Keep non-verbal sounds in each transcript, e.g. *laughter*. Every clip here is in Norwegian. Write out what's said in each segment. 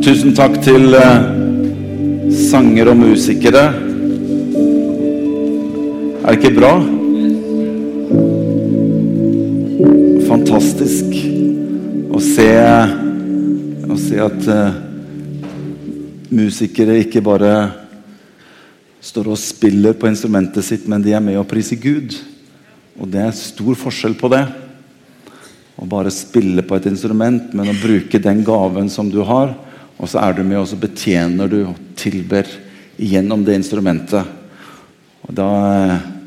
Tusen takk til eh, sanger og musikere. Er det ikke bra? Fantastisk å se, å se at eh, musikere ikke bare står og spiller på instrumentet sitt, men de er med og priser Gud. Og det er stor forskjell på det. Å bare spille på et instrument, men å bruke den gaven som du har. Og så er du med og så betjener du og tilber gjennom det instrumentet. Og da,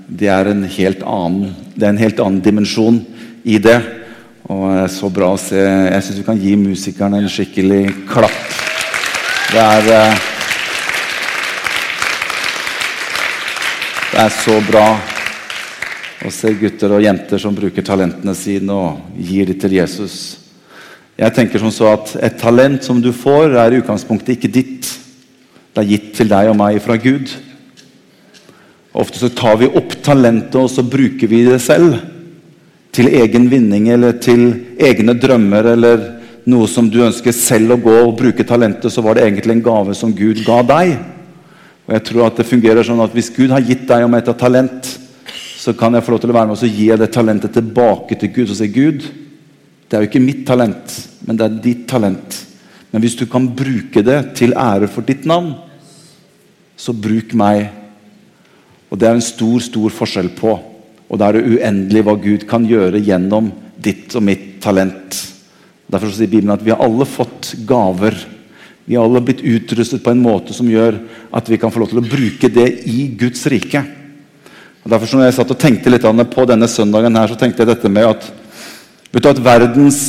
det, er en helt annen, det er en helt annen dimensjon i det. Og det er så bra å se. Jeg syns vi kan gi musikerne en skikkelig klapp. Det er eh, Det er så bra å se gutter og jenter som bruker talentene sine og gir dem til Jesus. Jeg tenker som så at Et talent som du får, er i utgangspunktet ikke ditt. Det er gitt til deg og meg fra Gud. Ofte så tar vi opp talentet og så bruker vi det selv. Til egen vinning eller til egne drømmer eller noe som du ønsker selv å gå og bruke talentet, så var det egentlig en gave som Gud ga deg. Og jeg tror at det fungerer sånn at Hvis Gud har gitt deg om et talent, så kan jeg få lov til å være med og gi det talentet tilbake til Gud og si Gud, det er jo ikke mitt talent, men det er ditt talent. Men hvis du kan bruke det til ære for ditt navn, så bruk meg. Og Det er en stor stor forskjell på. Og da er det uendelig hva Gud kan gjøre gjennom ditt og mitt talent. Derfor sier Bibelen at vi har alle fått gaver vi har alle blitt utrustet på en måte som gjør at vi kan få lov til å bruke det i Guds rike. Og derfor når jeg satt og tenkte litt på denne søndagen, her, så tenkte jeg dette med at, vet du, at verdens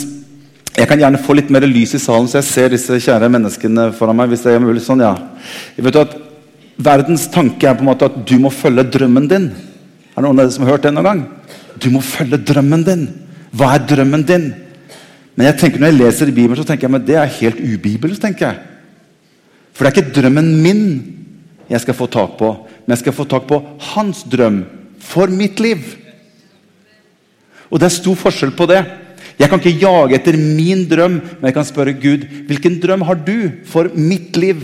Jeg kan gjerne få litt mer lys i salen, så jeg ser disse kjære menneskene foran meg. hvis det er mulig sånn, ja. Jeg vet du at Verdens tanke er på en måte at du må følge drømmen din. Er det noen av dere som har hørt det noen gang? Du må følge drømmen din. Hva er drømmen din? Men jeg tenker når jeg leser i Bibelen, så tenker jeg men det er helt ubibelsk. tenker jeg. For det er ikke drømmen min jeg skal få tak på, men jeg skal få tak på hans drøm for mitt liv. Og det er stor forskjell på det. Jeg kan ikke jage etter min drøm, men jeg kan spørre Gud hvilken drøm har du for mitt liv.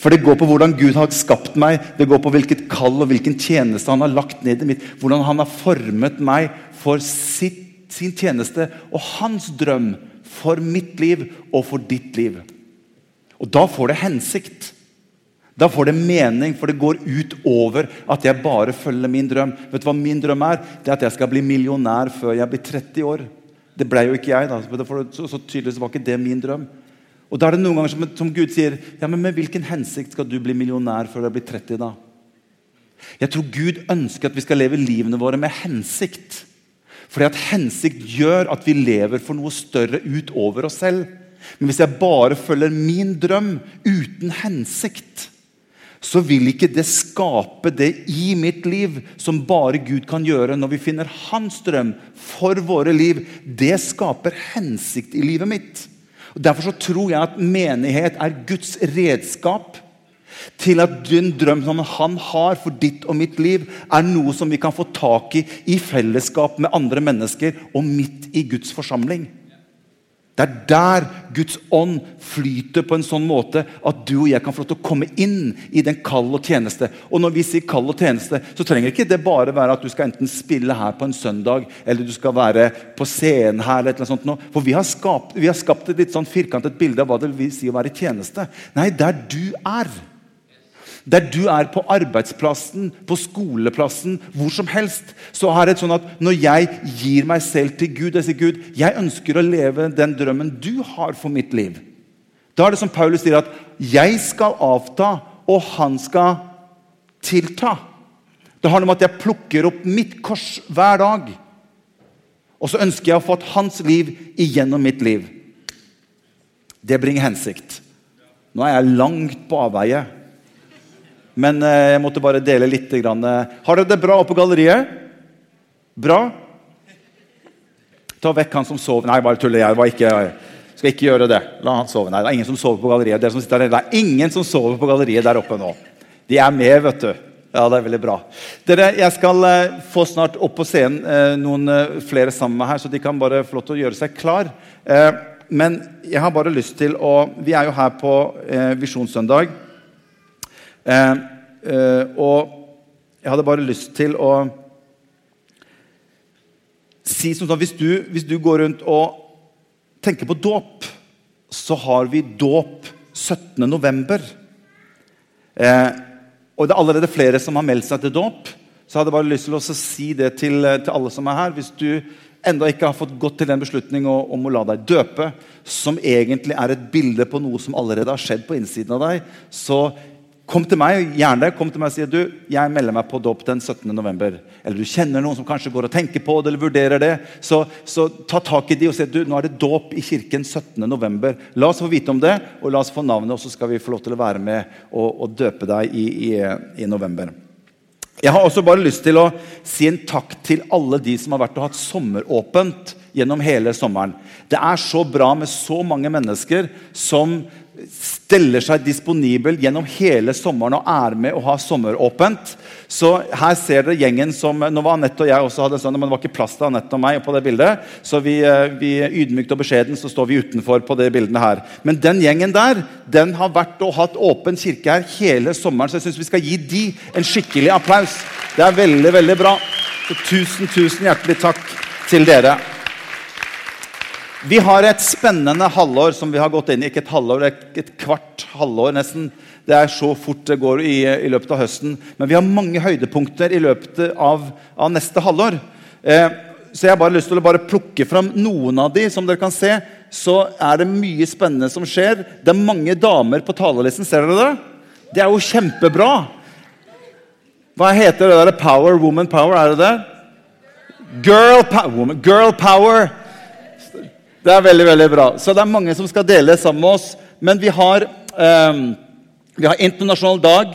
For det går på hvordan Gud har skapt meg, det går på hvilket kall og hvilken tjeneste han har lagt ned i mitt, hvordan han har formet meg for sitt sin tjeneste og hans drøm for mitt liv og for ditt liv. Og Da får det hensikt. Da får det mening, for det går ut over at jeg bare følger min drøm. Vet du hva min drøm er? Det er At jeg skal bli millionær før jeg blir 30 år. Det ble jo ikke jeg. da, Så, så tydeligvis var ikke det min drøm. Og da er det noen ganger som, som, Gud sier ja, men med hvilken hensikt skal du bli millionær før du blir 30 da? Jeg tror Gud ønsker at vi skal leve livene våre med hensikt. Fordi at hensikt gjør at vi lever for noe større utover oss selv. Men hvis jeg bare følger min drøm uten hensikt, så vil ikke det skape det i mitt liv som bare Gud kan gjøre når vi finner hans drøm for våre liv. Det skaper hensikt i livet mitt. Og Derfor så tror jeg at menighet er Guds redskap til at den drøm som han har for ditt og mitt liv, er noe som vi kan få tak i i fellesskap med andre mennesker og midt i Guds forsamling. Det er der Guds ånd flyter på en sånn måte at du og jeg kan få lov til å komme inn i den kall og tjeneste. Og når vi sier kall og tjeneste, så trenger ikke det bare være at du skal enten spille her på en søndag, eller du skal være på scenen her. eller noe sånt. For vi har, skapt, vi har skapt et litt sånn firkantet bilde av hva det vil si å være i tjeneste. Nei, der du er der du er på arbeidsplassen, på skoleplassen, hvor som helst, så er det sånn at når jeg gir meg selv til Gud Jeg sier Gud, jeg ønsker å leve den drømmen du har for mitt liv. Da er det som Paulus sier, at jeg skal avta, og han skal tilta. Det handler om at jeg plukker opp mitt kors hver dag. Og så ønsker jeg å få hans liv igjennom mitt liv. Det bringer hensikt. Nå er jeg langt på avveie. Men eh, jeg måtte bare dele litt. Har dere det bra oppe på galleriet? Bra? Ta vekk han som sover. Nei, bare tuller. Jeg ikke, skal ikke gjøre det. La han sove. Nei, det er ingen som sover på galleriet. Dere som sitter der, det er ingen som sover på galleriet der oppe nå. De er med, vet du. Ja, det er veldig bra. Dere, Jeg skal eh, få snart opp på scenen eh, noen flere sammen med her, så de kan bare få lov til å gjøre seg klar. Men jeg har bare lyst til å Vi er jo her på Visjonssøndag. Eh, eh, og jeg hadde bare lyst til å si som sånn hvis du, hvis du går rundt og tenker på dåp, så har vi dåp 17. november. Eh, og det er allerede flere som har meldt seg til dåp. Så jeg hadde bare lyst til å si det til, til alle som er her. Hvis du enda ikke har fått gått til den beslutning om å la deg døpe, som egentlig er et bilde på noe som allerede har skjedd på innsiden av deg, så kom til meg gjerne kom til meg og si du, jeg melder meg på dåp den 17. november. Eller du kjenner noen som kanskje går og tenker på det eller vurderer det. Så, så ta tak i de og si du, nå er det dåp i kirken 17. november. La oss få vite om det, og la oss få navnet, og så skal vi få lov til å være med og, og døpe deg i, i, i november. Jeg har også bare lyst til å si en takk til alle de som har vært og hatt sommeråpent gjennom hele sommeren. Det er så bra med så mange mennesker som steller seg disponibel gjennom hele sommeren og er med og har sommeråpent. Så her ser dere gjengen som Nå var Anette og jeg også hadde sånn, men det var ikke plass til Anette og meg på det bildet. Så vi, eh, vi ydmykt og beskjeden så står vi utenfor på de bildene her. Men den gjengen der den har vært og hatt åpen kirke her hele sommeren, så jeg syns vi skal gi de en skikkelig applaus. Det er veldig, veldig bra. Så tusen, tusen hjertelig takk til dere. Vi har et spennende halvår som vi har gått inn i. Ikke et halvår, et kvart halvår nesten. Det er så fort det går i, i løpet av høsten. Men vi har mange høydepunkter i løpet av, av neste halvår. Eh, så jeg har bare lyst til å bare plukke fram noen av de. Som dere kan se, så er det mye spennende som skjer. Det er mange damer på talerlisten. Ser dere det? Det er jo kjempebra. Hva heter det der? Power, woman power? Er det det? Girl, power, girl power. Det er veldig veldig bra. Så det er mange som skal dele sammen med oss. Men vi har, eh, vi har internasjonal dag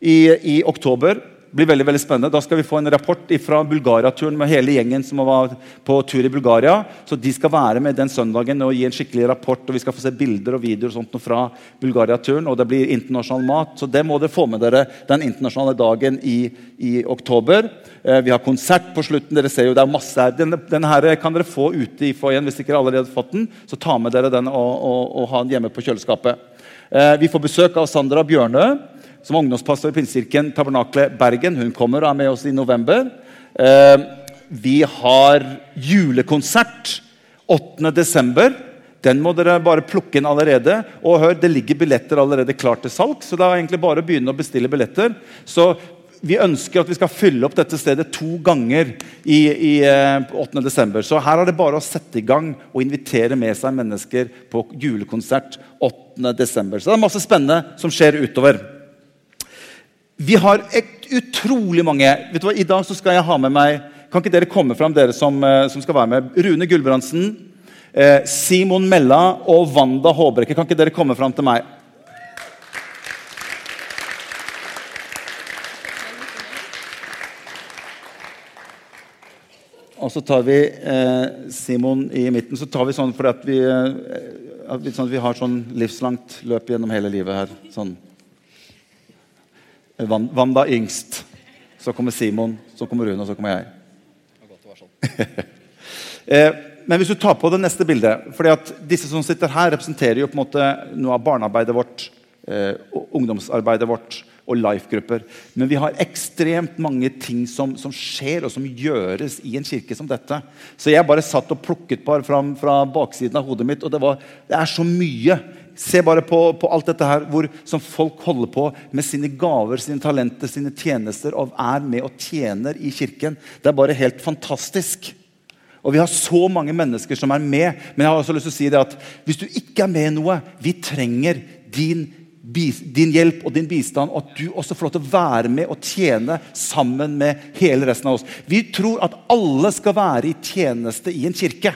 i, i, oktober. Blir veldig, veldig spennende. Da skal vi få en rapport fra Bulgaria-turen med hele gjengen som var på tur i Bulgaria. Så De skal være med den søndagen og gi en skikkelig rapport. og Vi skal få se bilder og videoer og sånt fra Bulgaria-turen. Og det blir internasjonal mat. Så det må dere få med dere den internasjonale dagen i, i oktober. Eh, vi har konsert på slutten. dere ser jo det er masse her. Denne, denne her kan dere få ute i foajeen hvis dere allerede har fått den. Så ta med dere den og, og, og ha den hjemme på kjøleskapet. Eh, vi får besøk av Sandra Bjørnø, som er ungdomspastor i Pinsekirken Tabernakle Bergen. Hun kommer og er med oss i november. Eh, vi har julekonsert 8. desember. Den må dere bare plukke inn allerede. Og hør, Det ligger billetter allerede klart til salg, så det er egentlig bare å begynne å bestille billetter. Så vi ønsker at vi skal fylle opp dette stedet to ganger i, i 8. Eh, desember. Så her er det bare å sette i gang og invitere med seg mennesker på julekonsert 8. desember. Så det er masse spennende som skjer utover. Vi har utrolig mange vet du hva, I dag så skal jeg ha med meg Kan ikke dere komme fram, dere som, eh, som skal være med? Rune Gulbrandsen, eh, Simon Mella og Wanda Håbrekke. Kan ikke dere komme fram til meg? Og så tar vi eh, Simon i midten. Så tar vi sånn fordi at vi, eh, sånn at vi har sånn livslangt løp gjennom hele livet her. Sånn. Wanda yngst. Så kommer Simon, så kommer Rune, og så kommer jeg. *laughs* eh, men hvis du tar på det neste bildet fordi at Disse som sitter her, representerer jo på en måte noe av barnearbeidet vårt, eh, ungdomsarbeidet vårt og life-grupper. Men vi har ekstremt mange ting som, som, skjer og som gjøres i en kirke som dette. Så jeg bare satt og plukket bare fram fra baksiden av hodet mitt, og det, var, det er så mye. Se bare på, på alt dette her hvor, som folk holder på med sine gaver, sine talenter, sine tjenester og er med og tjener i kirken. Det er bare helt fantastisk. Og vi har så mange mennesker som er med. Men jeg har også lyst til å si det at hvis du ikke er med i noe Vi trenger din din hjelp og din bistand, og at du også får lov til å være med og tjene sammen med hele resten av oss. Vi tror at alle skal være i tjeneste i en kirke.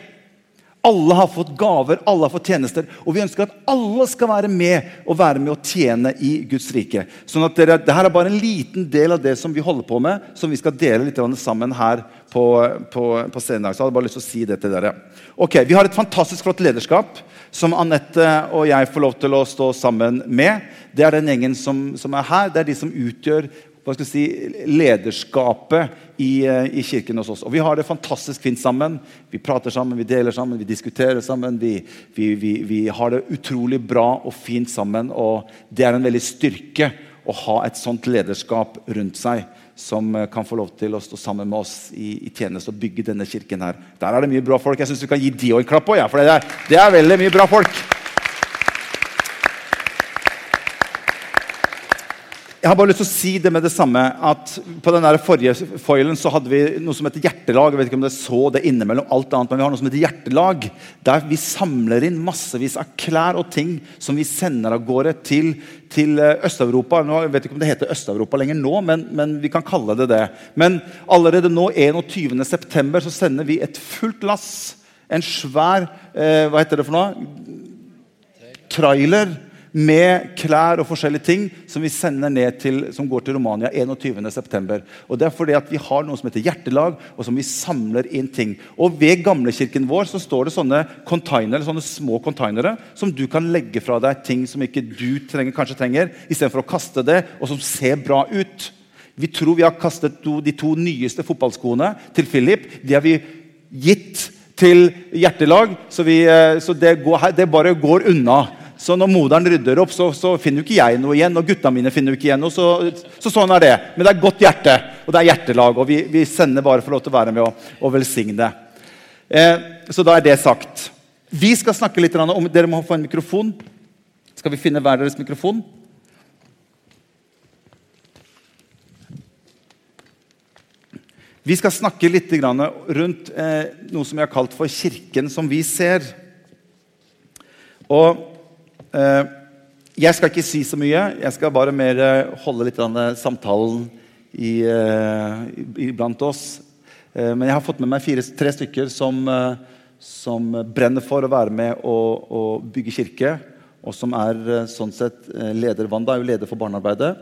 Alle har fått gaver, alle har fått tjenester. Og vi ønsker at alle skal være med og være med og tjene i Guds rike. Sånn at dere, Dette er bare en liten del av det som vi holder på med, som vi skal dele litt sammen her på, på, på scenen. Så jeg hadde bare lyst til å si det til dere. Ok, Vi har et fantastisk flott lederskap som Anette og jeg får lov til å stå sammen med. Det er den gjengen som, som er her. Det er de som utgjør hva skal jeg si, lederskapet i, eh, i, kirken hos oss. Og Vi har det fantastisk fint sammen. Vi prater sammen, vi deler sammen, vi diskuterer sammen. Vi, vi, vi, vi har det utrolig bra og fint sammen. og Det er en veldig styrke å ha et sånt lederskap rundt seg som eh, kan få lov til å stå sammen med oss i, i tjeneste og bygge denne kirken. her. Der er det mye bra folk. Jeg syns vi kan gi de òg en klapp på, ja, for det er, det er veldig mye bra folk. Jeg har bare lyst til å si det med det samme at På den der forrige foilen så hadde vi noe som heter hjertelag. Jeg vet ikke om det så det innimellom alt annet, men vi har noe som heter hjertelag. Der vi samler inn massevis av klær og ting som vi sender av gårde til, til eh, Øst-Europa. Jeg vet ikke om det heter Øst-Europa lenger nå, men, men, vi kan kalle det det. Men allerede nå 21.9. så sender vi et fullt lass. En svær eh, Hva heter det for noe? Trailer med klær og forskjellige ting som vi sender ned til, som går til Romania 21.9. Det er fordi at vi har noe som heter hjertelag, og som vi samler inn ting. Og Ved gamlekirken vår så står det sånne sånne små containere som du kan legge fra deg ting som ikke du trenger, kanskje trenger, istedenfor å kaste det, og som ser bra ut. Vi tror vi har kastet to, de to nyeste fotballskoene til Philip. De har vi gitt til hjertelag, så, vi, eh, så det, går, det bare går unna. Så når moderen rydder opp, så, så finner jo ikke jeg noe igjen. Og gutta mine finner jo ikke igjen noe. Så, så, sånn er det. Men det er godt hjerte, og det er hjertelag. Og vi, vi sender bare for lov til å være med og, og velsigne. Eh, så da er det sagt. Vi skal snakke litt om Dere må få en mikrofon. Skal vi finne hver deres mikrofon? Vi skal snakke litt rundt eh, noe som jeg har kalt for 'Kirken som vi ser'. Og jeg skal ikke si så mye. Jeg skal bare mer eh, holde litt samtalen i, eh, blant oss. Men jeg har fått med meg fire, tre stykker som, som, brenner for å være med og, og bygge kirke. Og som er sånn sett leder. Wanda er jo leder for barnearbeidet.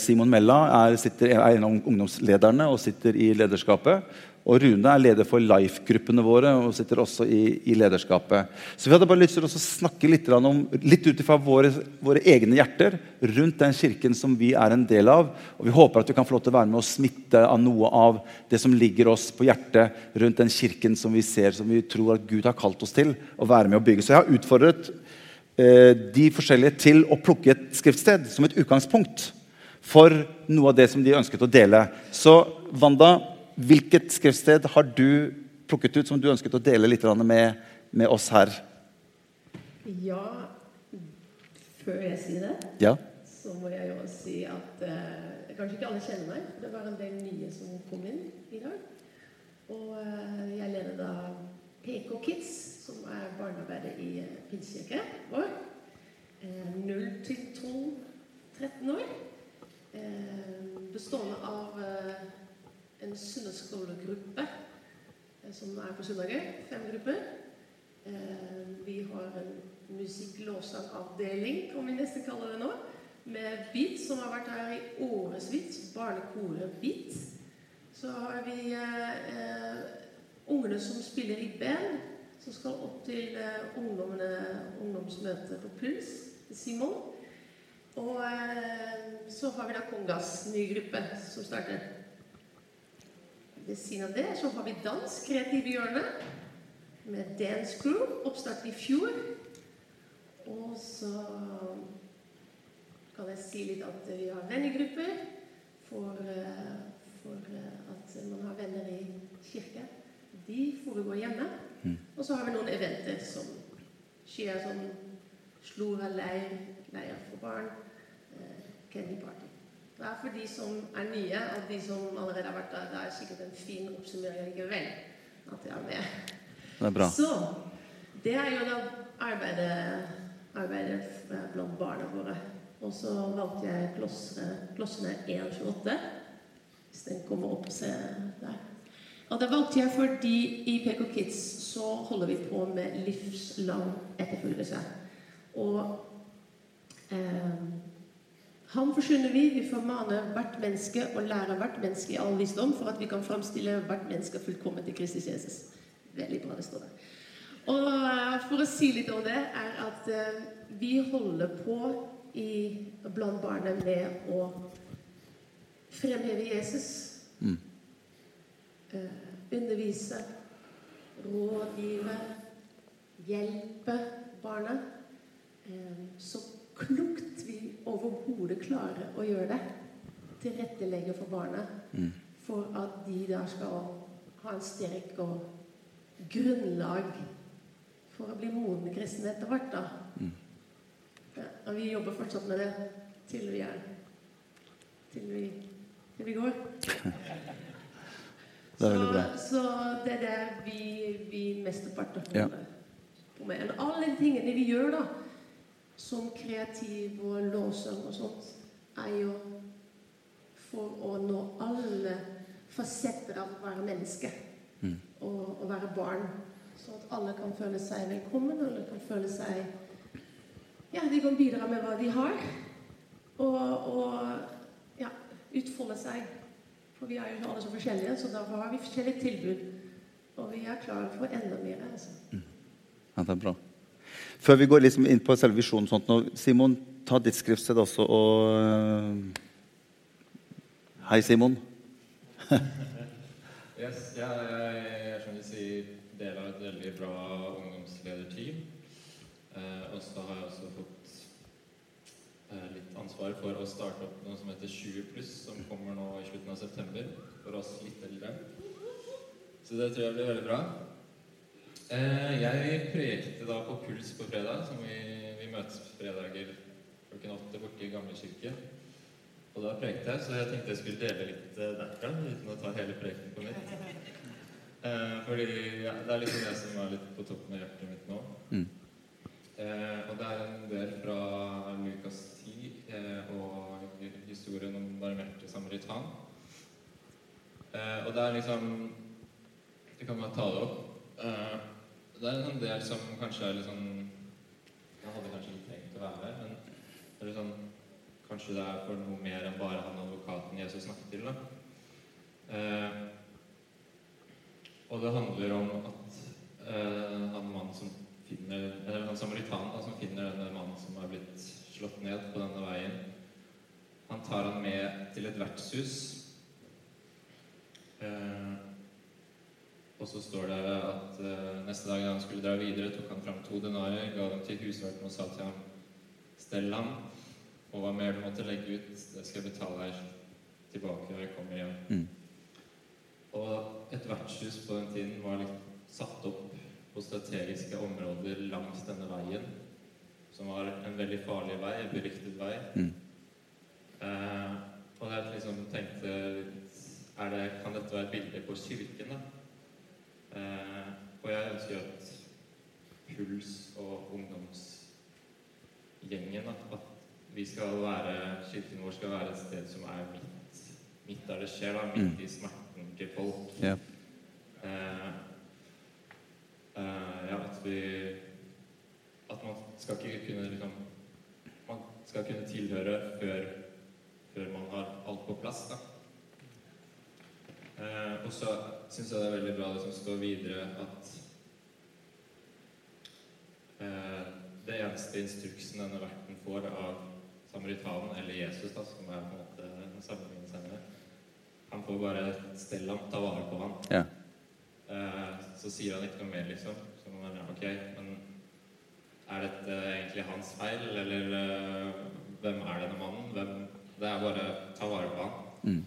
Simon Mella er, sitter, er en av ungdomslederne og sitter i lederskapet. Og Rune er leder for Life-gruppene våre og sitter også i, i, lederskapet. Så vi hadde bare lyst til å snakke litt, om, litt ut ifra våre, våre, egne hjerter rundt den kirken som vi er en del av. Og vi håper at vi kan få lov til å være med og smitte av noe av det som ligger oss på hjertet rundt den kirken som vi ser, som vi tror at Gud har kalt oss til å være med og bygge. Så jeg har utfordret eh, de forskjellige til å plukke et skriftsted som et utgangspunkt for noe av det som de ønsket å dele. Så Wanda Hvilket skriftsted har du plukket ut som du ønsket å dele litt med, med oss her? Ja, før jeg sier det, ja. så må jeg jo si at eh, Kanskje ikke alle kjenner meg. Det var en del nye som kom inn i dag. Og eh, jeg leder da PK Kids, som er barnearbeidet i uh, Pinsekirke vår. Uh, 0 til 12-13 år. bestående av en søndagsskolegruppe eh, som er på søndager. Fem grupper. Eh, vi har en musikk-lovsangavdeling, kan vi nesten kalle det nå, med BIT, som har vært her i årevis. Barnekoret BIT. Så har vi eh, ungene som spiller i band, som skal opp til eh, ungdomsmøte på Puls, Simon. Og eh, så har vi da Kongas nye gruppe, som starter ved siden av det så har vi dans, Kreative hjørne, med Dance Crew. Oppstart i fjor. Og så kan jeg si litt at vi har vennegrupper for, eh, for eh, at man har venner i kirke. De foregår hjemme. Mm. Og så har vi noen eventer som skjer som Slora leir, leir for barn, eh, Candy Party. Det er for de som er nye, og de som allerede har vært der. Det er sikkert en fin oppsummering likevel at jeg er med. Det er bra. Så det er jo da arbeidet, arbeidet blant barna våre. Og så valgte jeg klossene 128. Hvis den kommer opp og ser der. Og det valgte jeg fordi i PK Kids så holder vi på med livslang etterfølgelse. Og eh, Ham forsyner vi. Vi formaner hvert menneske og lærer hvert menneske i all visdom for at vi kan framstille hvert menneske fullkomment til Kristus Jesus. Veldig bra det står der. Og eh, for å si litt om det, er at uh, vi holder på i, blant barna med å fremheve Jesus. Mm. undervise, rådgive, hjelpe barna. Eh, så klokt vi overhodet klarer å gjøre det. Tilrettelegge for barna. For at de da skal ha en sterk og grunnlag for å bli modne kristne etter hvert. da. Ja, og vi jobber fortsatt med det til vi er Til vi, til vi går. *laughs* Det er veldig bra. Så, så det er det vi, vi mesteparten Ja. på med. Men alle de tingene vi gjør, da, som kreativ og låser og sånt, er jo for å nå alle fasetter av å være menneske Mm. og og være barn. Så at alle kan føle seg velkommen, alle kan føle seg Ja, de kan bidra med hva de har. Og, og ja, utfolde seg. For vi er jo alle så forskjellige, så da har vi forskjellige tilbud. Og vi er klare for enda mer. altså. Ja, det er bra. Før vi går liksom inn på selve visjonen, sånt, nå, Simon, ta ditt skriftsted også. Og øh, Hei, Simon. *laughs* Yes, ja, jeg er skjønner du sier, del av et veldig bra ungdomslederteam. Eh, og så har jeg også fått eh, litt ansvar for å starte opp noe som heter 20 pluss, som kommer nå i slutten av september, for oss litt eldre. Så det tror jeg blir veldig bra. Eh, jeg prekte da på Puls på fredag, som vi, vi møtes på fredager klokken åtte borte i Gamle kirke. Og da prekte jeg, så jeg tenkte jeg skulle dele litt eh, derfra, uten å ta hele preken på nytt. Eh, fordi ja, det er liksom jeg som er litt på toppen av hjertet mitt nå. Mm. Eh, og det er en del fra Lukas 10 eh, og historien om barmhjertig samaritan. Eh, og det er liksom Du kan bare ta det opp. Det er en del som kanskje er litt sånn Jeg hadde kanskje ikke trengt å være her, men det er sånn Kanskje det er for noe mer enn bare han advokaten Jesus snakket til. da. Eh, og det handler om at eh, han mannen som finner Eller han samaritanen da, som finner denne mannen som er blitt slått ned på denne veien, han tar han med til et vertshus. Eh, og så står det at uh, neste dag da han skulle dra videre, tok han fram to denarer, ga dem til husverten og sa til ham Stell ham, og hva mer du måtte legge ut, det skal jeg betale her tilbake når jeg kommer hjem. Mm. Og et vertshus på den tiden var liksom satt opp på strategiske områder langs denne veien, som var en veldig farlig vei, en beryktet vei. Mm. Uh, og jeg liksom tenkte litt, er det, Kan dette være et bilde på kirken, da? Eh, og jeg ønsker at Puls og ungdomsgjengen At vi skal være, kirken vår skal være et sted som er midt, midt der det skjer, da, midt i smerten til folk. Ja. Eh, eh, ja, at vi At man skal ikke kunne liksom Man skal kunne tilhøre før, før man har alt på plass, da. Eh, og så syns jeg det er veldig bra det som står videre, at eh, det eneste instruksen denne verten får av samaritanen, eller Jesus, da, som er på en måte en senere Han får bare stelle ham, ta vare på ham. Ja. Eh, så sier han ikke noe mer, liksom. Så man er, ok, men er dette egentlig hans feil, eller eh, hvem er denne mannen? Hvem, det er bare ta vare på ham. Mm.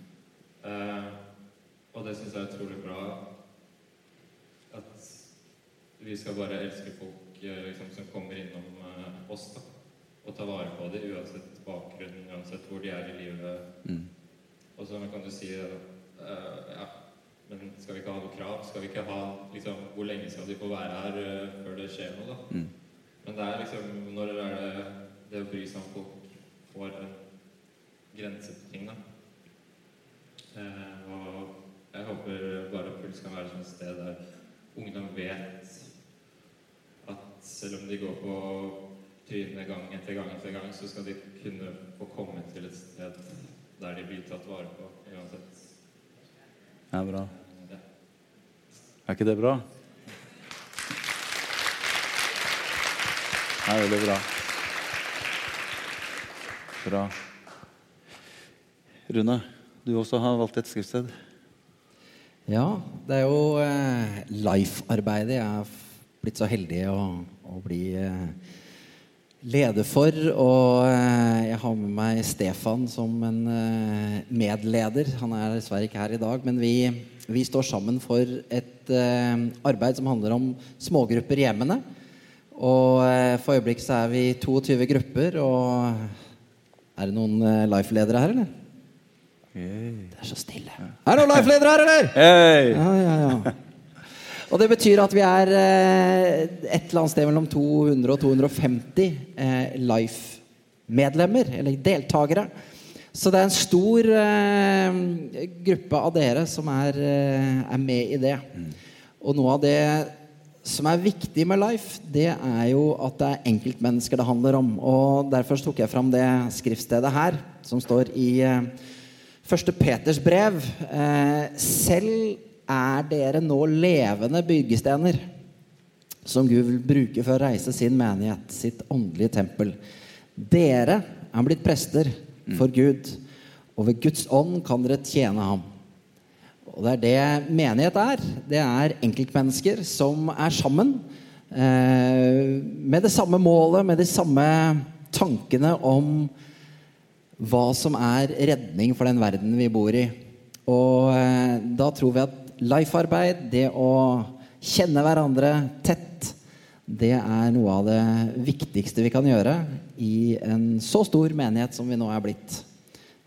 Og det syns jeg er utrolig bra. At vi skal bare elske folk eh, liksom, som kommer innom eh, oss, da. Og ta vare på dem uansett bakgrunn, uansett hvor de er i livet. Mm. Og så kan du si eh, ja, men skal vi ikke ha noe krav? Skal vi ikke ha liksom, Hvor lenge skal de få være her eh, før det skjer noe, da? Mm. Men det er liksom Når er det det å bry seg om folk får en grense på ting, da? Eh, og jeg håper bare Puls kan være et sånt sted der ungdom vet at selv om de går på trynet gang etter gang etter gang, så skal de kunne få komme til et sted der de blir tatt vare på uansett. Er bra. Ja. Er ikke det bra? Det er veldig bra. Bra. Rune, du også har valgt et skriftsted. Ja, det er jo eh, Life-arbeidet jeg er blitt så heldig å, å bli eh, leder for. Og eh, jeg har med meg Stefan som en eh, medleder. Han er dessverre ikke her i dag, men vi, vi står sammen for et eh, arbeid som handler om smågrupper i hjemmene. Og eh, for øyeblikket så er vi 22 grupper, og er det noen eh, Life-ledere her, eller? Det er så stille. Er det noen Life-ledere her, eller? Hey. Ja, ja, ja. Og det betyr at vi er eh, et eller annet sted mellom 200 og 250 eh, Life-medlemmer, eller deltakere. Så det er en stor eh, gruppe av dere som er, eh, er med i det. Og noe av det som er viktig med Life, det er jo at det er enkeltmennesker det handler om. Og derfor tok jeg fram det skriftstedet her, som står i eh, Første Peters brev. Eh, selv er dere nå levende byggestener som Gud vil bruke for å reise sin menighet, sitt åndelige tempel. Dere er blitt prester for Gud, og ved Guds ånd kan dere tjene ham. Og det er det menighet er. Det er enkeltmennesker som er sammen eh, med det samme målet, med de samme tankene om hva som er redning for den verden vi bor i. Og eh, da tror vi at life-arbeid, det å kjenne hverandre tett, det er noe av det viktigste vi kan gjøre i en så stor menighet som vi nå er blitt.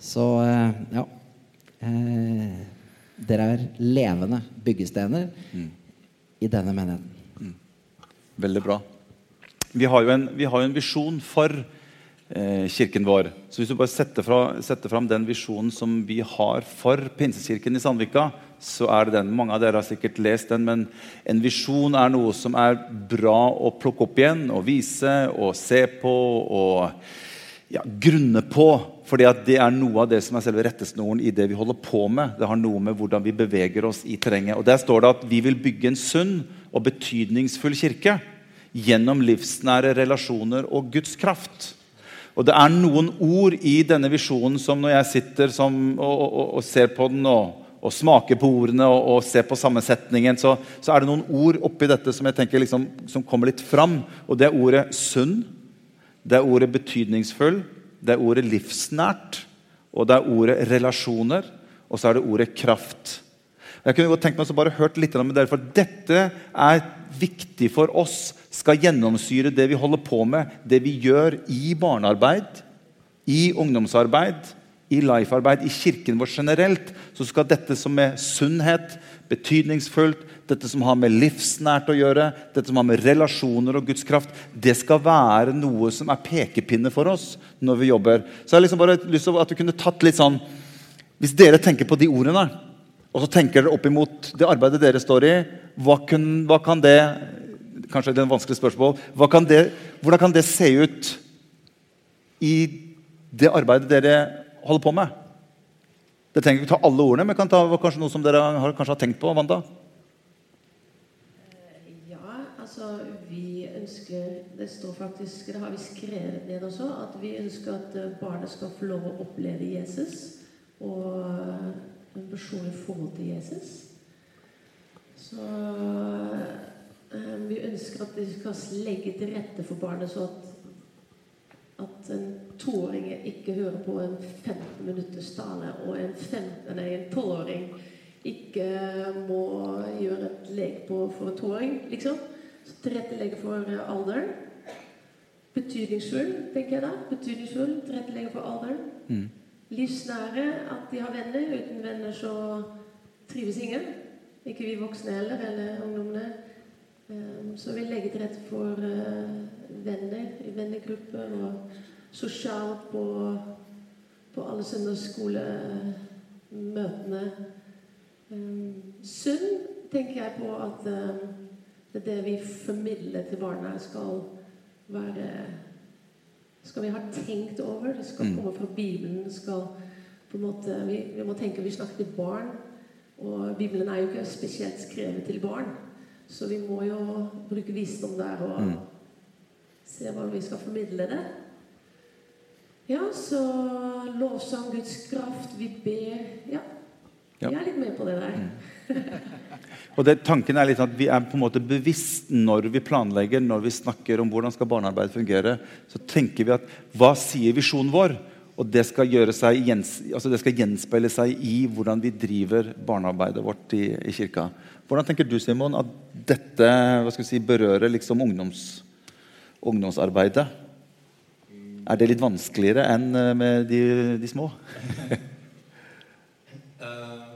Så eh, ja eh, Dere er levende byggestener i denne menigheten. Veldig bra. Vi har jo en, vi har en visjon for kirken vår. Så hvis du bare setter, fra, setter fram den visjonen som vi har for Pinsekirken i Sandvika, så er det den. Mange av dere har sikkert lest den, men en visjon er noe som er bra å plukke opp igjen og vise og se på og ja, grunne på. at det er noe av det som er selve rettesnoren i det vi holder på med. Det har noe med hvordan vi beveger oss i terrenget. Og Der står det at vi vil bygge en sunn og betydningsfull kirke gjennom livsnære relasjoner og Guds kraft. Og Det er noen ord i denne visjonen som når jeg sitter som, og, og, og, ser på den og, og smaker på ordene og, ser på sammensetningen, så, så er det noen ord oppi dette som jeg tenker liksom, som kommer litt fram. Og Det er ordet sunn, det er ordet betydningsfull, det er ordet livsnært, og det er ordet relasjoner, og så er det ordet kraft. Jeg kunne godt tenkt meg å bare hørt litt med dere, for Dette er viktig for oss. Skal gjennomsyre det vi holder på med, det vi gjør i barnearbeid, i ungdomsarbeid, i life-arbeid, i kirken vår generelt. Så skal dette som er sunnhet, betydningsfullt, dette som har med livsnært å gjøre, dette som har med relasjoner og Guds kraft, det skal være noe som er pekepinne for oss når vi jobber. Så jeg har liksom bare lyst til at du kunne tatt litt sånn Hvis dere tenker på de ordene og så tenker dere opp imot det arbeidet dere står i. Hva, kun, hva kan det Kanskje det er en vanskelig spørsmål. Kan det, hvordan kan det se ut i det arbeidet dere holder på med? Det trenger ikke ta alle ordene, men kan ta kanskje noe som dere har, kanskje har tenkt på. Wanda? Ja, altså vi ønsker Det står faktisk, det har vi skrevet ned også, at vi ønsker at eh, barnet skal få lov å oppleve Jesus. Og eh, en personlig forhold til Jesus. Så eh, vi ønsker at vi skal legge til rette for barnet, så at, at en toåring ikke hører på en 15 minutters tale, og en, 15, nei, en tolvåring ikke må gjøre et lek på for en toåring, liksom. Så tilrettelegge for alderen. Betydningsfull, tenker jeg da. Betydningsfull, tilrettelegge for alderen. Mm. Livsnære, at de har venner. Uten venner så trives ingen. Ikke vi voksne heller, eller ungdommene. Um, Så vi legger til rette for uh, venner i vennegrupper og sosialt på, på alle søndagsskolemøtene. Um, Sunn tenker jeg på at det er det vi formidler til barna, skal være skal vi ha tenkt over. Det skal Mm. komme fra Bibelen. Skal på en måte, vi, vi må tenke vi snakker til barn. Og Bibelen er jo ikke spesielt skrevet til barn. Så vi må jo bruke visdom der og Mm. se hvordan vi skal formidle det. Ja, så lovsang, Guds kraft, vi ber Ja. Ja. Vi er litt med på det der. Og det, tanken er litt at Vi er på en måte bevisst når vi planlegger, når vi snakker om hvordan skal barnearbeid fungere. Så tenker vi at hva sier visjonen vår? Og det skal, seg, altså det skal gjenspeile seg i hvordan vi driver barnearbeidet vårt i, i kirka. Hvordan tenker du Simon, at dette si, berører liksom ungdoms, ungdomsarbeidet? Er det litt vanskeligere enn eh, med de, de små? *laughs* Eh,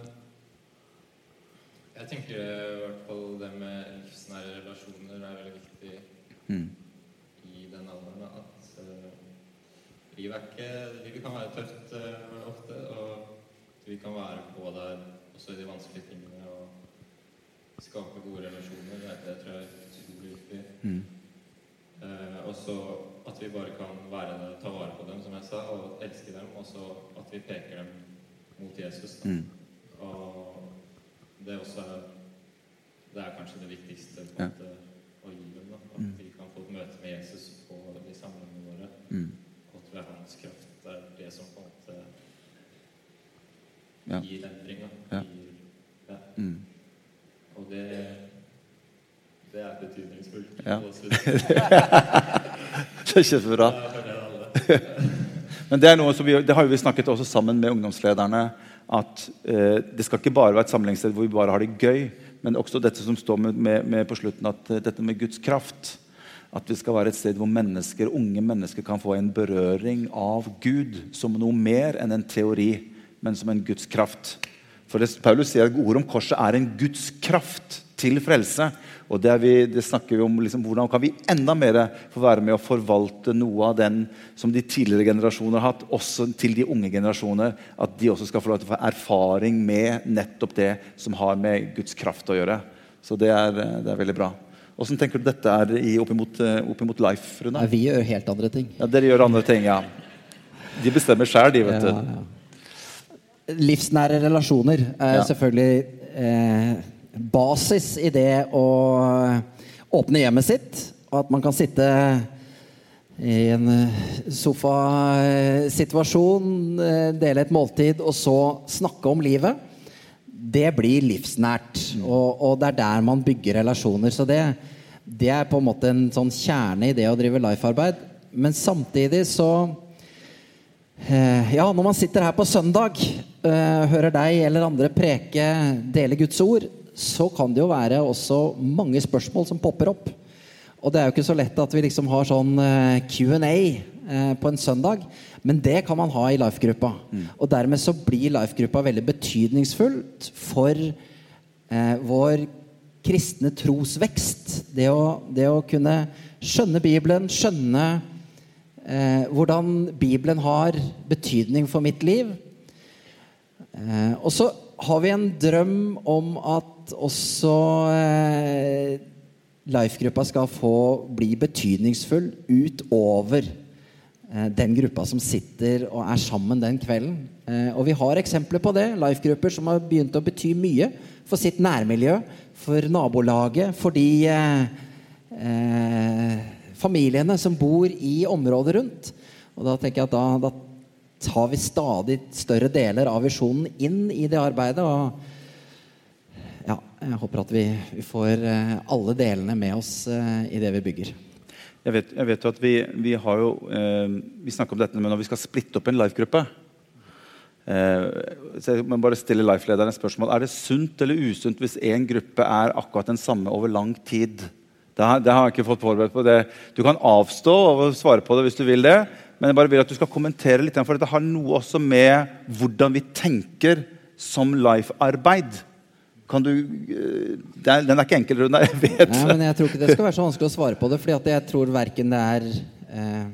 jeg tenker i hvert fall det med livsnære relasjoner er veldig viktig Mm. i den alderen. da, At eh, livet, er ikke, livet kan være tøft eh, ofte, og vi kan være på der også i de vanskelige tingene og skape gode relasjoner. Det, det tror jeg er utrolig viktig. Mm. Eh, og så at vi bare kan være der, ta vare på dem, som jeg sa, og elske dem. Og så at vi peker dem mot Jesus. Da. Mm. Og det er også Det er kanskje det viktigste på en måte, å gi dem. Da. At Mm. de kan få et møte med Jesus på de samlingene våre. Mm. Og at ved hans kraft det er det som på en måte Ja. gir endring. Da. Ja. Gir, ja. Mm. Og det det er betydningsfullt. Ja. Og så- det *laughs* Det er kjempebra. *laughs* Men det, vi, det har vi snakket også sammen med ungdomslederne. At eh, det skal ikke bare være et samlingssted hvor vi bare har det gøy, men også dette som står med, med, med på slutten, at eh, dette med Guds kraft. At vi skal være et sted hvor mennesker, unge mennesker kan få en berøring av Gud som noe mer enn en teori, men som en Guds kraft. For Paulus sier at ordet om korset er en Guds kraft til frelse. Og det, vi, det snakker vi om liksom, hvordan kan vi enda mer få være med å forvalte noe av den som de tidligere generasjoner har hatt, også til de unge generasjoner. At de også skal få lov til å få erfaring med nettopp det som har med Guds kraft å gjøre. Så det er, det er veldig bra. Åssen tenker du dette er i, oppimot, opp imot life, Rune? Nei, vi gjør helt andre ting. Ja, dere gjør andre ting, ja. De bestemmer sjøl, de, vet Ja, du. ja. Livsnære relasjoner er Ja. selvfølgelig eh, basis i det å åpne hjemmet sitt. Og at man kan sitte i en eh, sofasituasjon, eh, dele et måltid og så snakke om livet. Det blir livsnært. Og, og det er der man bygger relasjoner. Så det, det er på en måte en sånn kjerne i det å drive life-arbeid. Men samtidig så Eh, Ja, når man sitter her på søndag, hører deg eller andre preke, dele Guds ord, så kan det jo være også mange spørsmål som popper opp. Og det er jo ikke så lett at vi liksom har sånn eh, Q&A eh, på en søndag, men det kan man ha i life-gruppa. Og dermed så blir life-gruppa veldig betydningsfullt for eh, vår kristne trosvekst. Det å, det å kunne skjønne Bibelen, skjønne eh, hvordan Bibelen har betydning for mitt liv. Eh, og så har vi en drøm om at også eh, Life-gruppa skal få bli betydningsfull utover eh, den gruppa som sitter og er sammen den kvelden. Eh, og vi har eksempler på det. Life-grupper som har begynt å bety mye for sitt nærmiljø, for nabolaget, for de eh, eh, familiene som bor i området rundt. Og da tenker jeg at da, da tar vi stadig større deler av visjonen inn i det arbeidet. Og ja, jeg håper at vi, vi får eh, alle delene med oss eh, i det vi bygger. Jeg vet, jeg vet jo at vi, vi har jo eh, Vi snakker om dette men når vi skal splitte opp en life-gruppe eh, så jeg må bare stille life-lederen et spørsmål. Er det sunt eller usunt hvis én gruppe er akkurat den samme over lang tid? Det har, det har jeg ikke fått forberedt på. det. Du kan avstå og svare på det hvis du vil det. Men jeg bare vil at du skal kommentere litt, for dette har noe også med hvordan vi tenker som life-arbeid. Kan du, eh, er, Den er ikke enkel, Rune. *laughs* Jeg vet. Nei, men jeg tror ikke det skal være så vanskelig å svare på det, fordi jeg tror verken det er eh,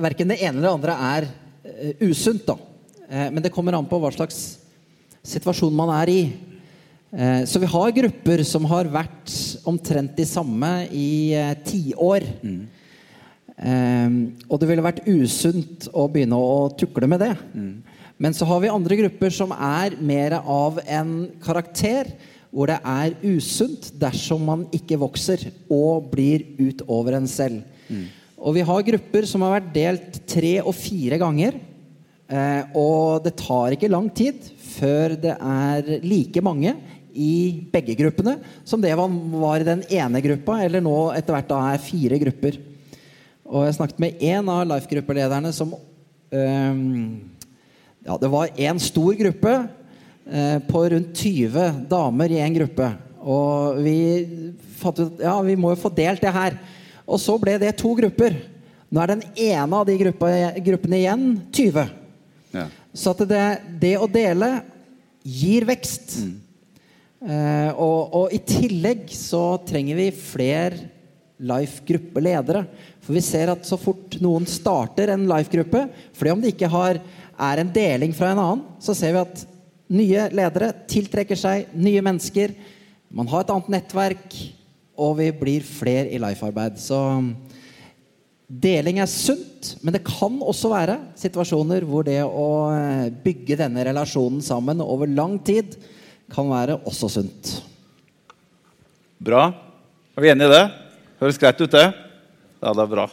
Verken det ene eller det andre er eh, usunt, da. Eh, men det kommer an på hva slags situasjon man er i. Eh, så vi har grupper som har vært omtrent de samme i eh, tiår. Eh, og det ville vært usunt å begynne å tukle med det. Men så har vi andre grupper som er mer av en karakter hvor det er usunt dersom man ikke vokser og blir utover en selv. Og vi har grupper som har vært delt tre og fire ganger. Eh, og det tar ikke lang tid før det er like mange i begge gruppene som det var i den ene gruppa, eller nå etter hvert da er fire grupper. Og jeg snakket med én av Life-gruppelederne som eh, Ja, det var én stor gruppe eh, på rundt 20 damer i én gruppe. Og vi fant ut ja, vi må jo få delt det her. Og så ble det to grupper. Nå er den ene av de gruppa, gruppene igjen 20. Ja. Så at det, det å dele gir vekst. Eh, og, og i tillegg så trenger vi flere Life-gruppeledere. For vi ser at så fort noen starter en Life-gruppe, fordi om det ikke har, er en deling fra en annen, så ser vi at nye ledere tiltrekker seg nye mennesker. Man har et annet nettverk, og vi blir flere i Life-arbeid. Så deling er sunt, men det kan også være situasjoner hvor det å eh, bygge denne relasjonen sammen over lang tid kan være også sunt. Bra. Er vi enige i det? Høres greit ut, det? Ja, det er bra.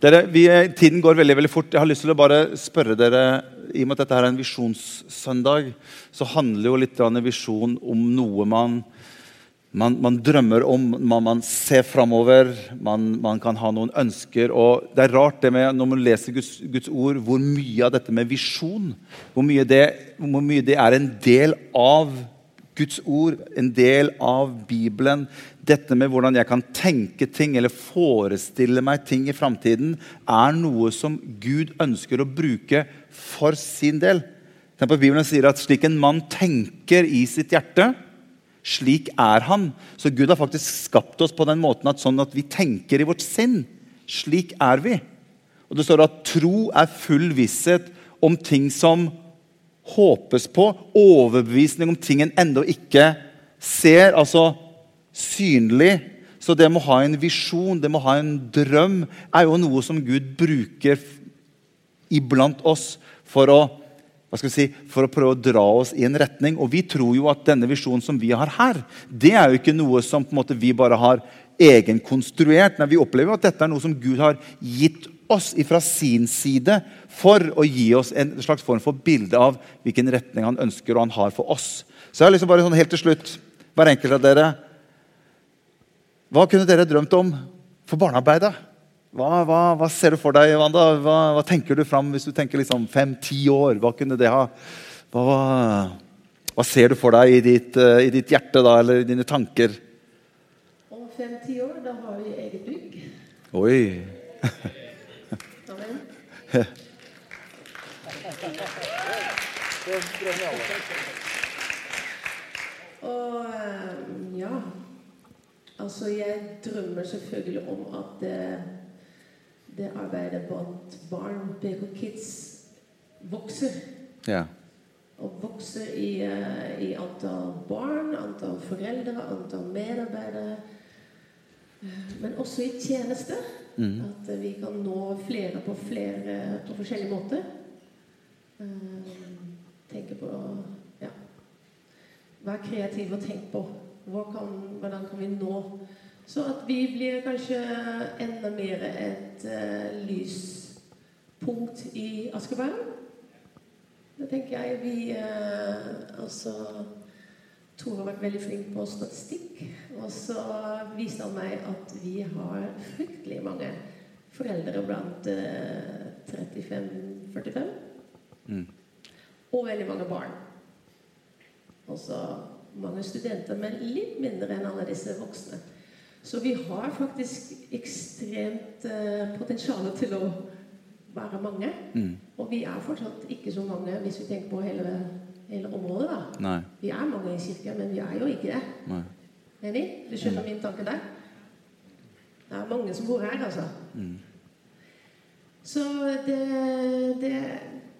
Dere, vi, tiden går veldig veldig fort. Jeg har lyst til å bare spørre dere, I og med at dette er en visjonssøndag, så handler jo litt en visjon om noe man, man, man drømmer om, man, man ser framover, man, man, kan ha noen ønsker. og Det er rart det med, når man leser Guds, Guds ord, hvor mye av dette med visjon hvor mye, det, hvor mye det er en del av Guds ord, en del av Bibelen. Dette med hvordan jeg kan tenke ting eller forestille meg ting i framtiden, er noe som Gud ønsker å bruke for sin del. Tenk på Bibelen sier at slik en mann tenker i sitt hjerte, slik er han. Så Gud har faktisk skapt oss på den måten at sånn at vi tenker i vårt sinn. Slik er vi. Og Det står at tro er full visshet om ting som håpes på. Overbevisning om ting en ennå ikke ser. Altså synlig. Så det med å ha en visjon, det med å ha en drøm, er jo noe som Gud bruker iblant oss for å si, for å prøve å dra oss i en retning. Og vi tror jo at denne visjonen som vi har her, det er jo ikke noe som vi bare har egenkonstruert. Nei, vi opplever jo at dette er noe som Gud har gitt oss fra sin side for å gi oss en slags form for bilde av hvilken retning han ønsker og han har for oss. Så jeg har liksom bare sånn helt til slutt, hver enkelt av dere Hva kunne dere drømt om for barnearbeidet? Hva, hva, hva, ser du for deg, Wanda? Hva, hva tenker du fram hvis du tenker liksom fem-ti år? Hva kunne det ha hva, ser du for deg i ditt, uh, i ditt, hjerte da, eller i dine tanker? Om fem-ti år, da har vi eget bygg. Oi. *laughs* Og eh, ja Altså, jeg drømmer selvfølgelig om at det, det arbeidet blant barn, PK Kids, vokser. Ja. Og vokser i, eh, i antall barn, antall foreldre, antall medarbeidere. Eh, Men også i tjeneste. Mm. At vi kan nå flere på, flere, på forskjellige måter. Eh, tenke på ja. Vær kreativ og tenk på kan, hvordan kan vi nå Så at vi blir kanskje enda mer et uh, lyspunkt i Askeberg. Det tenker jeg vi uh, Altså Tore har vært veldig flink på statistikk. Og så viste han meg at vi har fryktelig mange foreldre blant eh, 35-45. Mm. Og veldig mange barn. Og så mange studenter, men litt mindre enn alle disse voksne. Så vi har faktisk ekstremt eh, potensial til å være mange. Mm. Og vi er fortsatt ikke så mange hvis vi tenker på hele, hele området. da. Nei. Vi er mange i kirka, men vi er jo ikke det. Nei. Enig? Du skjønner min tanke der? Det er mange som bor her, altså. Mm. Så det, det,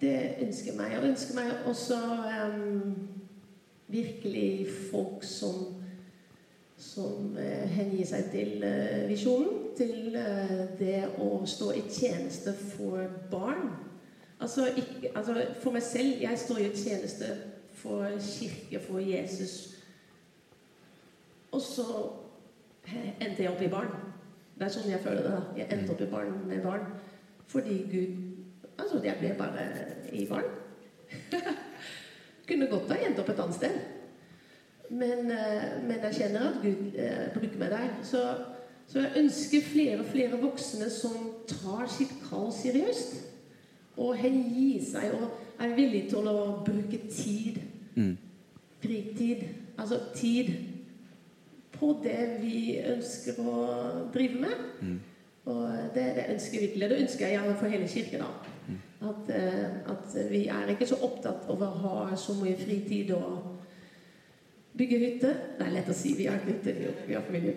det ønsker meg. Jeg ønsker meg også um, virkelig folk som, som uh, hengir seg til uh, visjonen. Til uh, det å stå i tjeneste for barn. Altså, ikke, altså, For meg selv jeg står i tjeneste for kirke, for Jesus. Og så endte jeg opp i barn. Det er sånn jeg føler det. da. Jeg endte opp i barn med barn fordi Gud Altså, jeg ble bare i barn. *laughs* Kunne godt ha endt opp et annet sted. Men, eh, men jeg kjenner at Gud eh, bruker meg der. Så, så jeg ønsker flere og flere voksne som tar sitt kall seriøst. Og hengir seg og er villig til å bruke tid, fritid, altså tid, på det vi ønsker å drive med. Og det, det ønsker jeg virkelig. Det ønsker jeg gjerne for hele kirken. da. At, eh, at vi er ikke så opptatt av å ha så mye fritid og bygge hytte. Det er lett å si. Vi har ikke hytte, har- vi har familie.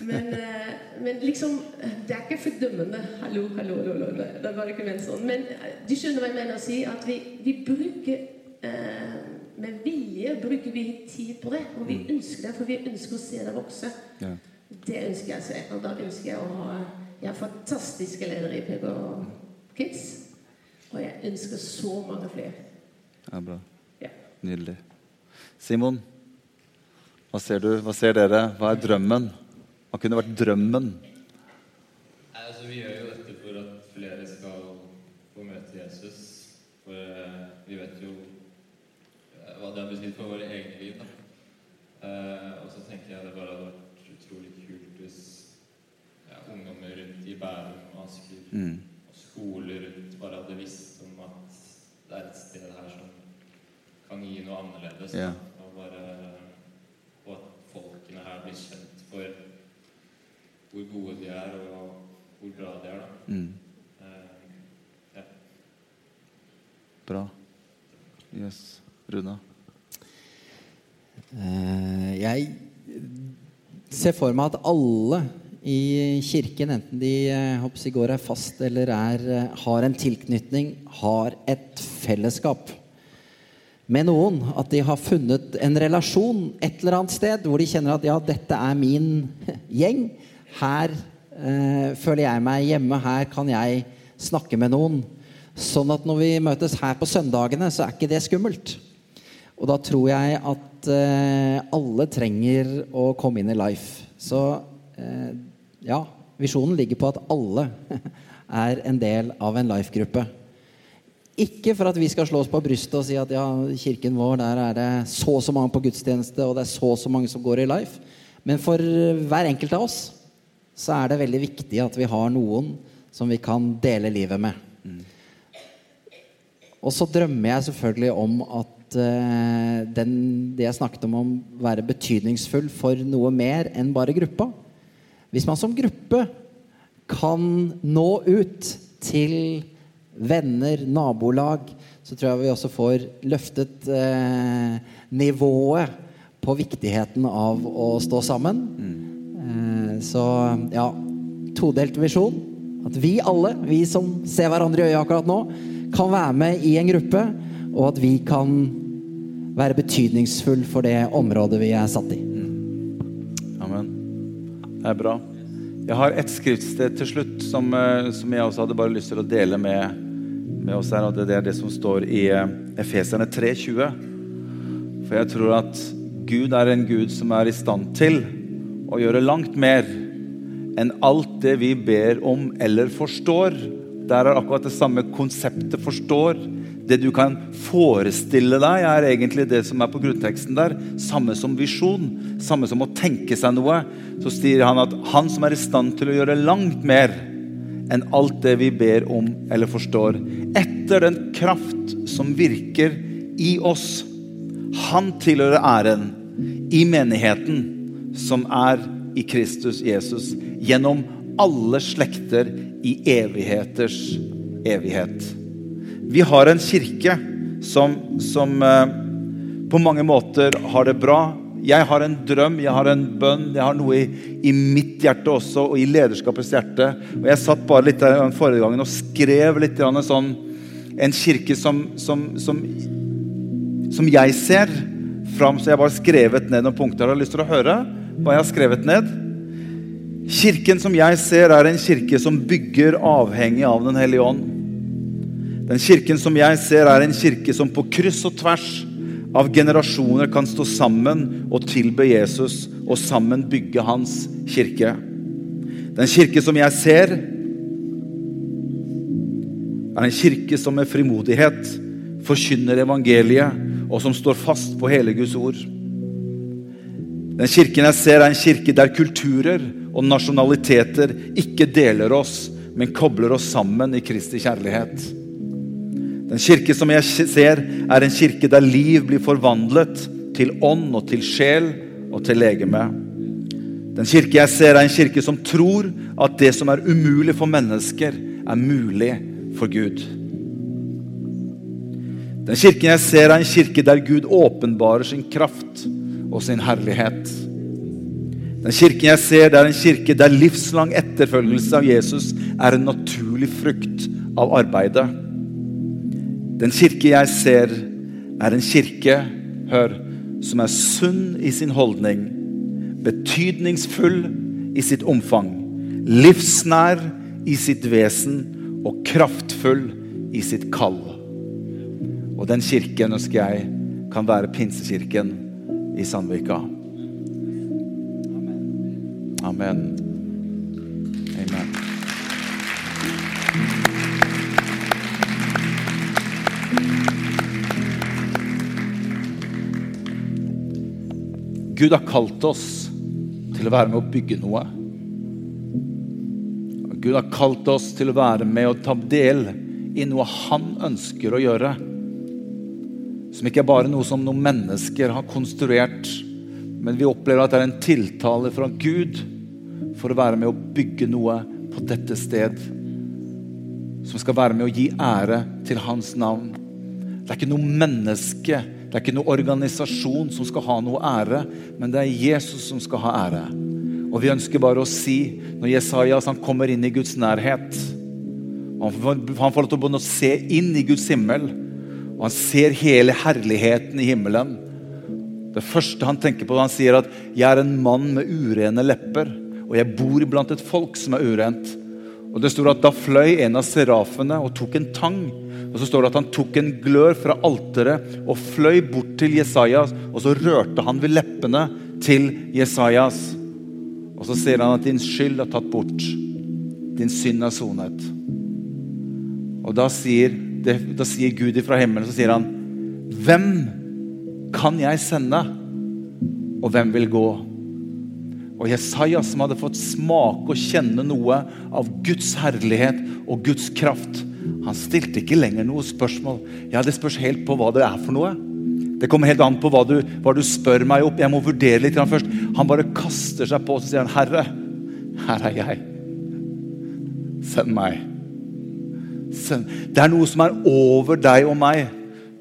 Men, eh, men liksom Det er ikke fordømmende. Hallo, hallo, hallo. hallo. Det er bare ikke ment sånn. Men eh, du skjønner hva jeg mener å si? At vi, vi bruker eh, Med vilje bruker vi tid på det. Og vi ønsker det, for vi ønsker å se det vokse. Ja. Det ønsker jeg å se. Og da ønsker jeg å ha Jeg har fantastiske ledere i PK Kids. Og jeg ønsker så mange flere. Ja, bra. Ja. Nydelig. Simon, hva ser du? Hva ser dere? Hva er drømmen? Hva kunne vært drømmen? Nei, altså, vi gjør jo dette for at flere skal få møte Jesus. For eh, vi vet jo eh, hva det har betydd for våre egne liv. Eh, og så tenker jeg det bare hadde vært utrolig kult hvis ja, ungdommer rundt i Bærum og Asker Mm. og skoler rundt bare hadde visst om at det er et sted her som kan gi noe annerledes. Da. Og, bare, her blir kjent for hvor gode de er, og hvor bra de er. Da. Mm. Eh, ja. Bra. Yes. Runa? Eh, Jeg ser for meg at alle i kirken, enten de eh, håper går er fast eller er, eh, har en tilknytning, har et fellesskap med noen. At de har funnet en relasjon et eller annet sted hvor de kjenner at ja, dette er min *laughs* gjeng. Her eh, føler jeg meg hjemme. Her kan jeg snakke med noen. Sånn at når vi møtes her på søndagene, så er ikke det skummelt. Og da tror jeg at eh, alle trenger å komme inn i Life. Så eh, ja, visjonen ligger på at alle *laughs* er en del av en Life-gruppe. Ikke for at vi skal slå oss på brystet og si at ja, kirken vår, der er det så og så mange på gudstjeneste, og det er så og så mange som går i Life. Men for hver enkelt av oss så er det veldig viktig at vi har noen som vi kan dele livet med. Og så drømmer jeg selvfølgelig om at uh, den, det jeg snakket om, om være betydningsfull for noe mer enn bare gruppa. Hvis man som gruppe kan nå ut til venner, nabolag, så tror jeg vi også får løftet eh, nivået på viktigheten av å stå sammen. Eh, så ja, todelt visjon. At vi alle, vi som ser hverandre i øyet akkurat nå, kan være med i en gruppe, og at vi kan være betydningsfull for det området vi er satt i. Amen. Det er bra. Jeg har et skriftsted til slutt som, eh, som jeg også hadde bare lyst til å dele med, med oss her. og Det er det som står i eh, Efeserne 3,20. For jeg tror at Gud er en Gud som er i stand til å gjøre langt mer enn alt det vi ber om eller forstår. Der er akkurat det samme konseptet 'forstår'. Det du kan forestille deg, er egentlig det som er på grunnteksten der. Samme som visjon, samme som å tenke seg noe. Så sier han at han som er i stand til å gjøre langt mer enn alt det vi ber om eller forstår, etter den kraft som virker i oss. Han tilhører æren i menigheten som er i Kristus Jesus, gjennom alle slekter i evigheters evighet. Vi har en kirke som, som eh, på mange måter har det bra. Jeg har en drøm, jeg har en bønn, jeg har noe i, i mitt hjerte også, og i lederskapets hjerte. Og Jeg satt bare litt der forrige gangen og skrev litt sånn En kirke som, som, som, som jeg ser fram, så jeg har bare skrevet ned noen punkter. Har du lyst til å høre hva jeg har skrevet ned? Kirken som jeg ser, er en kirke som bygger avhengig av Den hellige ånd. Den kirken som jeg ser, er en kirke som på kryss og tvers av generasjoner kan stå sammen og tilbe Jesus og sammen bygge hans kirke. Den kirke som jeg ser, er en kirke som med frimodighet forkynner evangeliet, og som står fast på hele Guds ord. Den kirken jeg ser, er en kirke der kulturer og nasjonaliteter ikke deler oss, men kobler oss sammen i Kristi kjærlighet. Den kirke som jeg ser, er en kirke der liv blir forvandlet til ånd og til sjel og til legeme. Den kirke jeg ser, er en kirke som tror at det som er umulig for mennesker, er mulig for Gud. Den kirken jeg ser, er en kirke der Gud åpenbarer sin kraft og sin herlighet. Den kirken jeg ser, det er en kirke der livslang etterfølgelse av Jesus er en naturlig frukt av arbeidet. Den kirke jeg ser, er en kirke, hør, som er sunn i sin holdning, betydningsfull i sitt omfang, livsnær i sitt vesen og kraftfull i sitt kall. Og den kirken ønsker jeg kan være pinsekirken i Sandvika. Amen. Gud har kalt oss til å være med å bygge noe. Gud har kalt oss til å være med og ta del i noe han ønsker å gjøre. Som ikke er bare noe som noen mennesker har konstruert, men vi opplever at det er en tiltale fra Gud for å være med å bygge noe på dette sted. Som skal være med å gi ære til hans navn. Det er ikke noe menneske det er ikke noen organisasjon som skal ha noe ære, men det er Jesus som skal ha ære. Og vi ønsker bare å si, når Jesajas han kommer inn i Guds nærhet Han får lov til å begynne å se inn i Guds himmel, og han ser hele herligheten i himmelen. Det første han tenker på, han sier at 'jeg er en mann med urene lepper', og 'jeg bor blant et folk som er urent'. Og det står at Da fløy en av serafene og tok en tang og så står det at Han tok en glør fra alteret og fløy bort til Jesajas. Og så rørte han ved leppene til Jesajas. Og så ser han at din skyld er tatt bort. Din synd er sonet. Og da sier, da sier Gud ifra himmelen så sier han, Hvem kan jeg sende, og hvem vil gå? Og Jesaja, som hadde fått smake og kjenne noe av Guds herlighet og Guds kraft, han stilte ikke lenger noe spørsmål. Ja, Det spørs helt på hva det er for noe. Det kommer helt an på hva du, hva du spør meg opp. Jeg må vurdere litt først. Han bare kaster seg på og sier han, 'Herre, her er jeg. Send meg.' Send. Det er noe som er over deg og meg.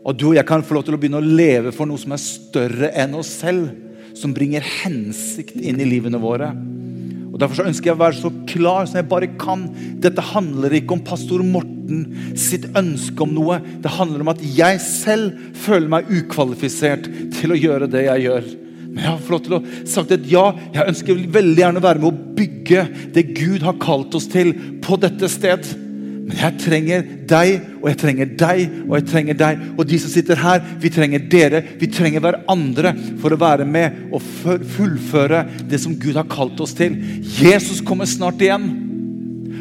Og du og jeg kan få lov til å begynne å leve for noe som er større enn oss selv. Som bringer hensikt inn i livene våre. Og Derfor så ønsker jeg å være så klar som jeg bare kan. Dette handler ikke om pastor Morten sitt ønske om noe. Det handler om at jeg selv føler meg ukvalifisert til å gjøre det jeg gjør. Men jeg har fått til å sagt et ja, jeg ønsker veldig gjerne å være med å bygge det Gud har kalt oss til på dette sted. Men jeg trenger deg, og jeg trenger deg, og jeg trenger deg. Og de som sitter her, vi trenger dere. Vi trenger hverandre for å være med og fullføre det som Gud har kalt oss til. Jesus kommer snart igjen.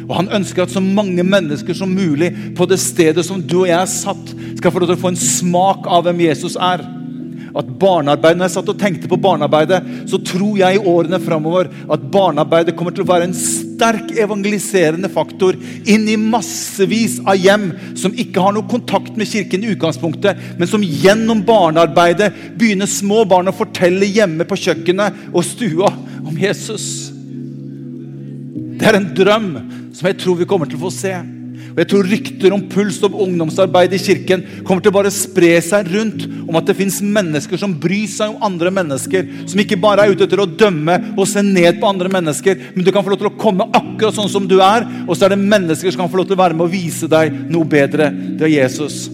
Og Han ønsker at så mange mennesker som mulig på det stedet som du og jeg er satt, skal få lov til å få en smak av hvem Jesus er at barnearbeid, Når jeg satt og tenkte på barnearbeidet, så tror jeg i årene framover at barnearbeidet kommer til å være en sterk evangeliserende faktor inn i massevis av hjem som ikke har noe kontakt med kirken i utgangspunktet, men som gjennom barnearbeidet begynner små barn å fortelle hjemme på kjøkkenet og stua om Jesus. Det er en drøm som jeg tror vi kommer til å få se. Og jeg tror rykter om puls og ungdomsarbeid i kirken kommer til å bare spre seg rundt om at det fins mennesker som bryr seg om andre mennesker. Som ikke bare er ute etter å dømme og se ned på andre mennesker, men du kan få lov til å komme akkurat sånn som du er, og så er det mennesker som kan få lov til å være med og vise deg noe bedre. Det er Jesus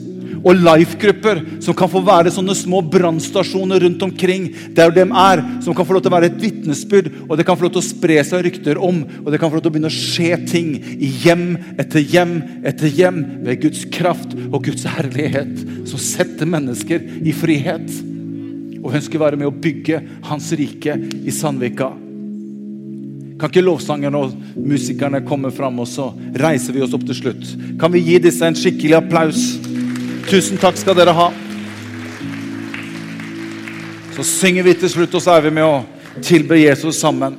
og life-grupper som kan få være sånne små brannstasjoner rundt omkring der de er, som kan få lov til å være et vitnesbyrd, og det kan få lov til å spre seg rykter om, og det kan få lov til å begynne å skje ting i hjem etter hjem etter hjem ved Guds kraft og Guds herlighet, som setter mennesker i frihet. Og hun å være med å bygge Hans rike i Sandvika. Kan ikke lovsangerne og musikerne komme fram, og så reiser vi oss opp til slutt? Kan vi gi disse en skikkelig applaus? Tusen takk skal dere ha. Så synger vi til slutt, og så er vi med å tilbe Jesus sammen.